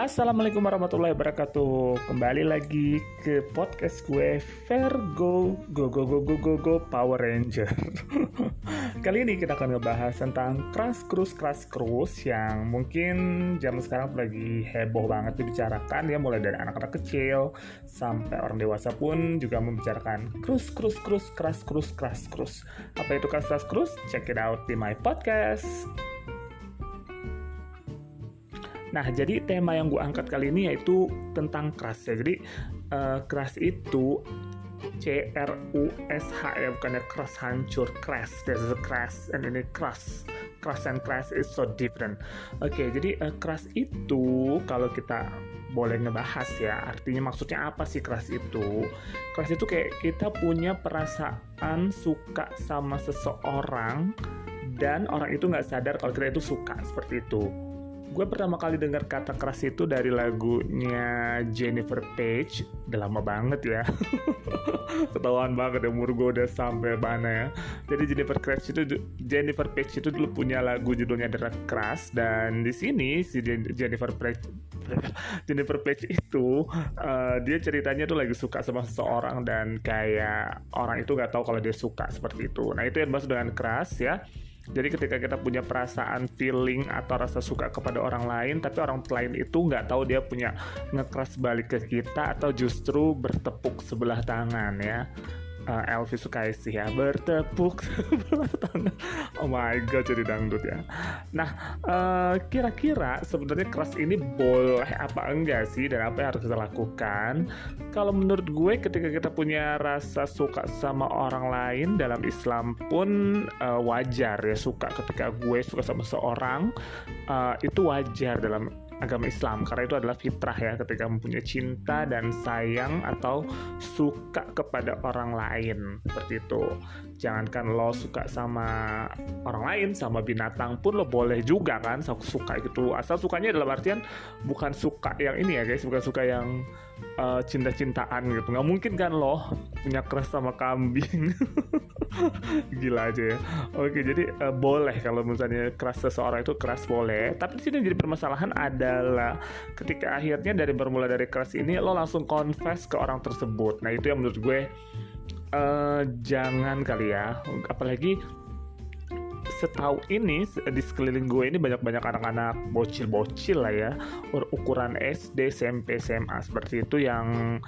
Assalamualaikum warahmatullahi wabarakatuh. Kembali lagi ke podcast gue Vergo Go Go Go Go Go Go Power Ranger. Kali ini kita akan ngebahas tentang Crash Cruise Crash Cruise Yang mungkin zaman sekarang lagi heboh banget dibicarakan. Ya Mulai dari anak-anak kecil sampai orang dewasa pun juga membicarakan Cruise Cruise Cruise Crash Cruise Crash Cruise Apa itu Crash Cruise? Check it out di my podcast Nah, jadi tema yang gue angkat kali ini yaitu tentang crush ya. Jadi uh, crush itu C R U S H ya bukannya crush hancur crash. There's a crash and ini crush. Crush and crash is so different. Oke okay, jadi uh, crush itu kalau kita boleh ngebahas ya artinya maksudnya apa sih crush itu? Crush itu kayak kita punya perasaan suka sama seseorang dan orang itu nggak sadar kalau kita itu suka seperti itu gue pertama kali dengar kata keras itu dari lagunya Jennifer Page. Udah lama banget ya. Ketahuan banget ya umur gue udah sampai mana ya. Jadi Jennifer Page itu Jennifer Page itu dulu punya lagu judulnya The Crush dan di sini si Jennifer Page Jennifer Page itu uh, dia ceritanya tuh lagi suka sama seseorang dan kayak orang itu nggak tahu kalau dia suka seperti itu. Nah itu yang maksud dengan keras ya jadi ketika kita punya perasaan feeling atau rasa suka kepada orang lain, tapi orang lain itu nggak tahu dia punya ngekeras balik ke kita atau justru bertepuk sebelah tangan ya uh, Elvis sih ya bertepuk sebelah tangan. Oh my god jadi dangdut ya. Nah uh, kira-kira sebenarnya keras ini boleh apa enggak sih? Dan apa yang harus kita lakukan? Kalau menurut gue ketika kita punya rasa suka sama orang lain dalam Islam pun uh, wajar ya suka. Ketika gue suka sama seorang uh, itu wajar dalam agama Islam. Karena itu adalah fitrah ya ketika mempunyai cinta dan sayang atau suka kepada orang lain. Seperti itu. Jangankan lo suka sama orang lain sama binatang pun lo boleh juga kan suka gitu asal sukanya dalam artian bukan suka yang ini ya guys. Bukan suka yang uh, cinta-cintaan gitu. Nggak mungkin kan lo punya crush sama kambing? Gila aja ya. Oke jadi uh, boleh kalau misalnya crush seseorang itu crush boleh. Tapi di sini jadi permasalahan adalah ketika akhirnya dari bermula dari crush ini lo langsung confess ke orang tersebut. Nah itu yang menurut gue uh, jangan kali ya. Apalagi setahu ini di sekeliling gue ini banyak-banyak anak-anak bocil-bocil lah ya ukuran SD, SMP, SMA seperti itu yang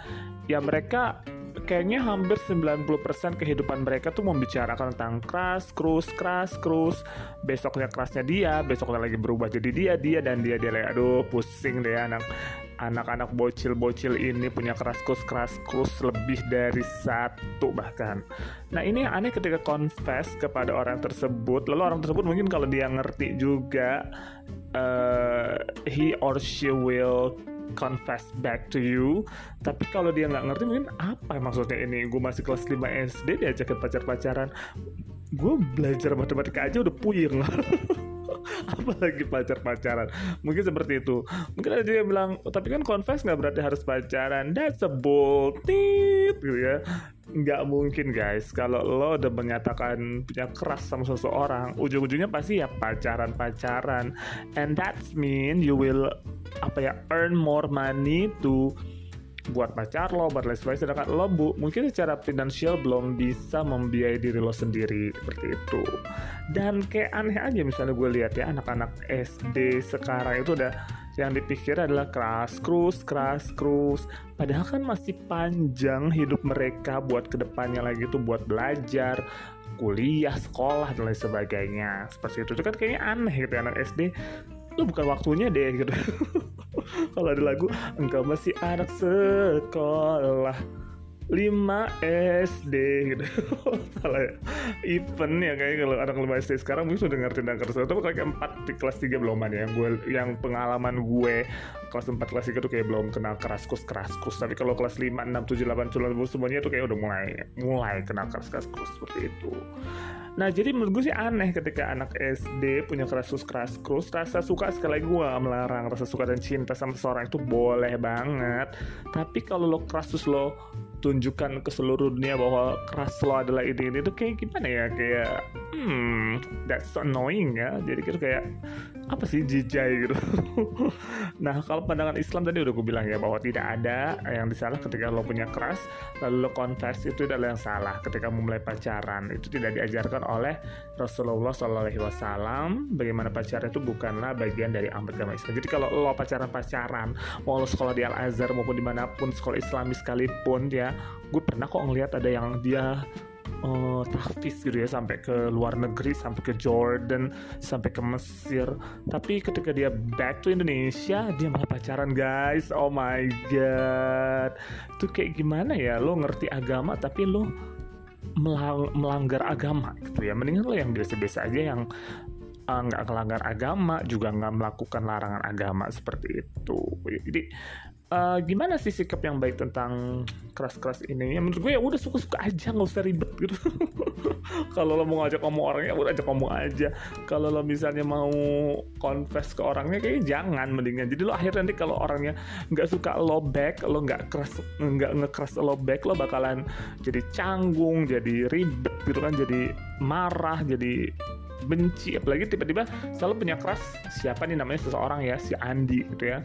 ya mereka kayaknya hampir 90% kehidupan mereka tuh membicarakan tentang keras, krus, keras, krus. Besoknya kerasnya dia, besoknya lagi berubah jadi dia, dia dan dia dia lagi aduh pusing deh anak anak-anak bocil-bocil ini punya keras kus keras kus lebih dari satu bahkan. Nah ini yang aneh ketika confess kepada orang tersebut, lalu orang tersebut mungkin kalau dia ngerti juga uh, he or she will confess back to you. Tapi kalau dia nggak ngerti mungkin apa maksudnya ini? Gue masih kelas 5 SD diajakin pacar-pacaran. Gue belajar matematika aja udah puyeng apalagi pacar-pacaran. Mungkin seperti itu. Mungkin ada yang bilang oh, tapi kan confess nggak berarti harus pacaran. That's a bullshit gitu ya. Nggak mungkin guys. Kalau lo udah menyatakan punya keras sama seseorang ujung-ujungnya pasti ya pacaran-pacaran. And that's mean you will apa ya earn more money to buat pacar lo, buat lain sebagainya. Sedangkan lo bu, mungkin secara finansial belum bisa membiayai diri lo sendiri seperti itu. Dan kayak aneh aja misalnya gue lihat ya anak-anak SD sekarang itu udah yang dipikir adalah keras krus, keras krus. Padahal kan masih panjang hidup mereka buat ke depannya lagi tuh buat belajar, kuliah, sekolah dan lain sebagainya. Seperti itu. Itu kan kayaknya aneh gitu ya, anak SD lu bukan waktunya deh gitu kalau ada lagu engkau masih anak sekolah 5 SD gitu. Salah ya. Event ya kayak kalau anak 5 SD sekarang mungkin sudah ngerti dan ngerti tapi kayak 4 di kelas 3 belum ada yang gue yang pengalaman gue kelas 4 kelas 3 tuh kayak belum kenal keras kus keras kus tapi kalau kelas 5 6 7 8 9 semuanya tuh kayak udah mulai mulai kenal keras keras kus seperti itu. Nah jadi menurut gue sih aneh ketika anak SD punya kerasus keras krus rasa suka sekali gue melarang rasa suka dan cinta sama seseorang itu boleh banget. Tapi kalau lo kerasus lo tunjukkan ke seluruh dunia bahwa keras lo adalah ini ini tuh kayak gimana ya? Kayak hmm that's annoying ya. Jadi kita kayak apa sih jijai gitu. nah kalau pandangan Islam tadi udah gue bilang ya bahwa tidak ada yang disalah ketika lo punya keras lalu lo confess itu adalah yang salah ketika memulai pacaran itu tidak diajarkan oleh Rasulullah Wasallam bagaimana pacaran itu bukanlah bagian dari agama Islam. Jadi kalau lo pacaran pacaran mau lo sekolah di Al Azhar maupun di mana pun sekolah Islami sekalipun ya gue pernah kok ngeliat ada yang dia uh, tahfiz gitu ya sampai ke luar negeri sampai ke Jordan sampai ke Mesir. Tapi ketika dia back to Indonesia dia malah pacaran guys. Oh my god. Itu kayak gimana ya? Lo ngerti agama tapi lo melang melanggar agama gitu ya. Mendingan lo yang biasa-biasa aja yang eh, nggak uh, melanggar agama juga nggak melakukan larangan agama seperti itu jadi uh, gimana sih sikap yang baik tentang keras-keras ini? Ya menurut gue ya udah suka-suka aja nggak usah ribet gitu. Kalau lo mau ngajak ngomong orangnya udah ajak ngomong aja. Kalau lo misalnya mau confess ke orangnya kayaknya jangan mendingan. Jadi lo akhirnya nanti kalau orangnya nggak suka lo back, lo nggak keras nggak ngekeras lo back, lo bakalan jadi canggung, jadi ribet gitu kan, jadi marah, jadi benci apalagi tiba-tiba selalu punya keras siapa nih namanya seseorang ya si Andi gitu ya.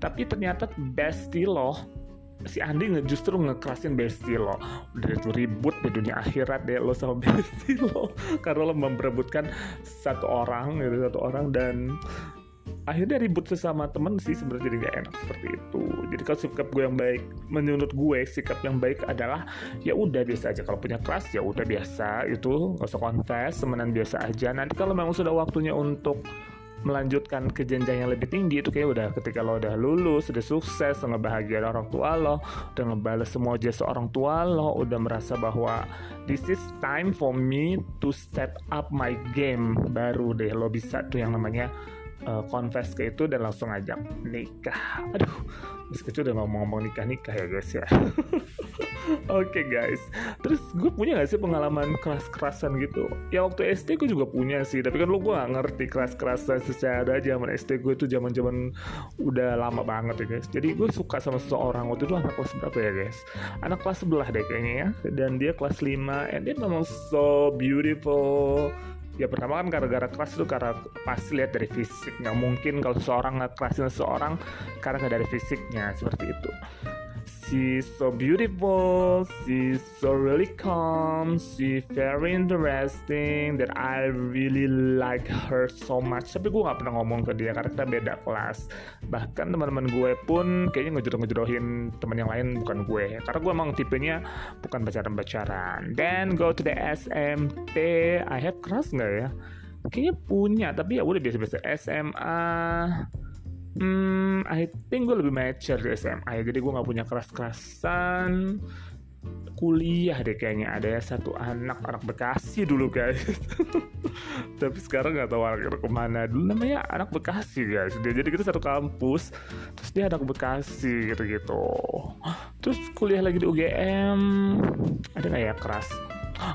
Tapi ternyata bestie lo si Andi nge justru ngekerasin bestie lo. Udah itu ribut di dunia akhirat deh lo sama bestie lo. Karena lo memperebutkan satu orang gitu satu orang dan akhirnya ribut sesama temen sih sebenarnya jadi gak enak seperti itu. Jadi kalau sikap gue yang baik menurut gue sikap yang baik adalah ya udah biasa aja. Kalau punya kelas ya udah biasa itu. Nggak usah confess temenan biasa aja. Nanti kalau memang sudah waktunya untuk melanjutkan ke jenjang yang lebih tinggi itu kayak udah ketika lo udah lulus, udah sukses, ngebahagiain orang tua lo, udah ngebales semua jasa orang tua lo, udah merasa bahwa this is time for me to step up my game baru deh. Lo bisa tuh yang namanya uh, confess ke itu dan langsung ngajak nikah. Aduh, masih kecil udah ngomong-ngomong nikah-nikah ya guys ya. Oke okay, guys, terus gue punya gak sih pengalaman keras-kerasan gitu? Ya waktu SD gue juga punya sih, tapi kan lu gue gak ngerti keras-kerasan secara zaman SD gue itu zaman zaman udah lama banget ya guys. Jadi gue suka sama seseorang waktu itu anak kelas berapa ya guys? Anak kelas sebelah deh kayaknya ya, dan dia kelas 5 and dia memang so beautiful ya pertama kan gara-gara keras itu karena pasti lihat dari fisik. Nggak mungkin kalau seseorang ngekerasin seseorang karena dari fisiknya seperti itu she's so beautiful she's so really calm she's very interesting that I really like her so much. Tapi gue gak pernah ngomong ke dia karena kita beda kelas. Bahkan teman-teman gue pun kayaknya ngejodoh-ngejodohin teman yang lain bukan gue. Karena gue emang tipenya bukan pacaran-pacaran. Then go to the SMP I have crush nggak ya? Kayaknya punya tapi ya udah biasa-biasa SMA Hmm, I think gue lebih mature di SMA ya. Jadi gue gak punya keras-kerasan. Kuliah deh kayaknya ada ya satu anak anak Bekasi dulu guys. Tapi sekarang nggak tahu anaknya ke mana. Dulu namanya anak Bekasi guys. Dia jadi kita satu kampus. Terus dia anak Bekasi gitu-gitu. Terus kuliah lagi di UGM. Ada nggak ya keras?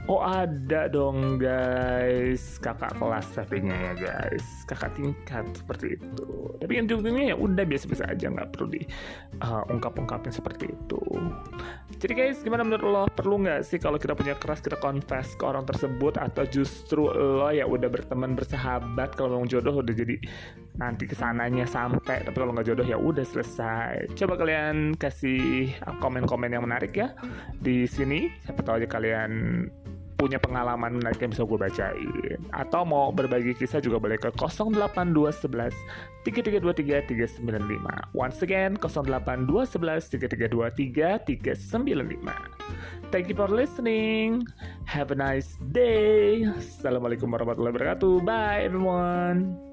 Oh ada dong guys, kakak kelas tapi ya guys, kakak tingkat seperti itu. Tapi yang ujungnya ya udah biasa-biasa aja, nggak perlu di uh, ungkap-ungkapin seperti itu. Jadi guys, gimana menurut lo? Perlu nggak sih kalau kita punya keras kita confess ke orang tersebut atau justru lo ya udah berteman bersahabat kalau memang jodoh udah jadi nanti ke sananya sampai tapi kalau nggak jodoh ya udah selesai. Coba kalian kasih komen-komen yang menarik ya di sini. Siapa tahu aja kalian punya pengalaman menarik yang bisa gue bacain. Atau mau berbagi kisah juga boleh ke 08211 3323 395 once again 08211 3323 395 thank you for listening. Have a nice day. Assalamualaikum warahmatullahi wabarakatuh. Bye everyone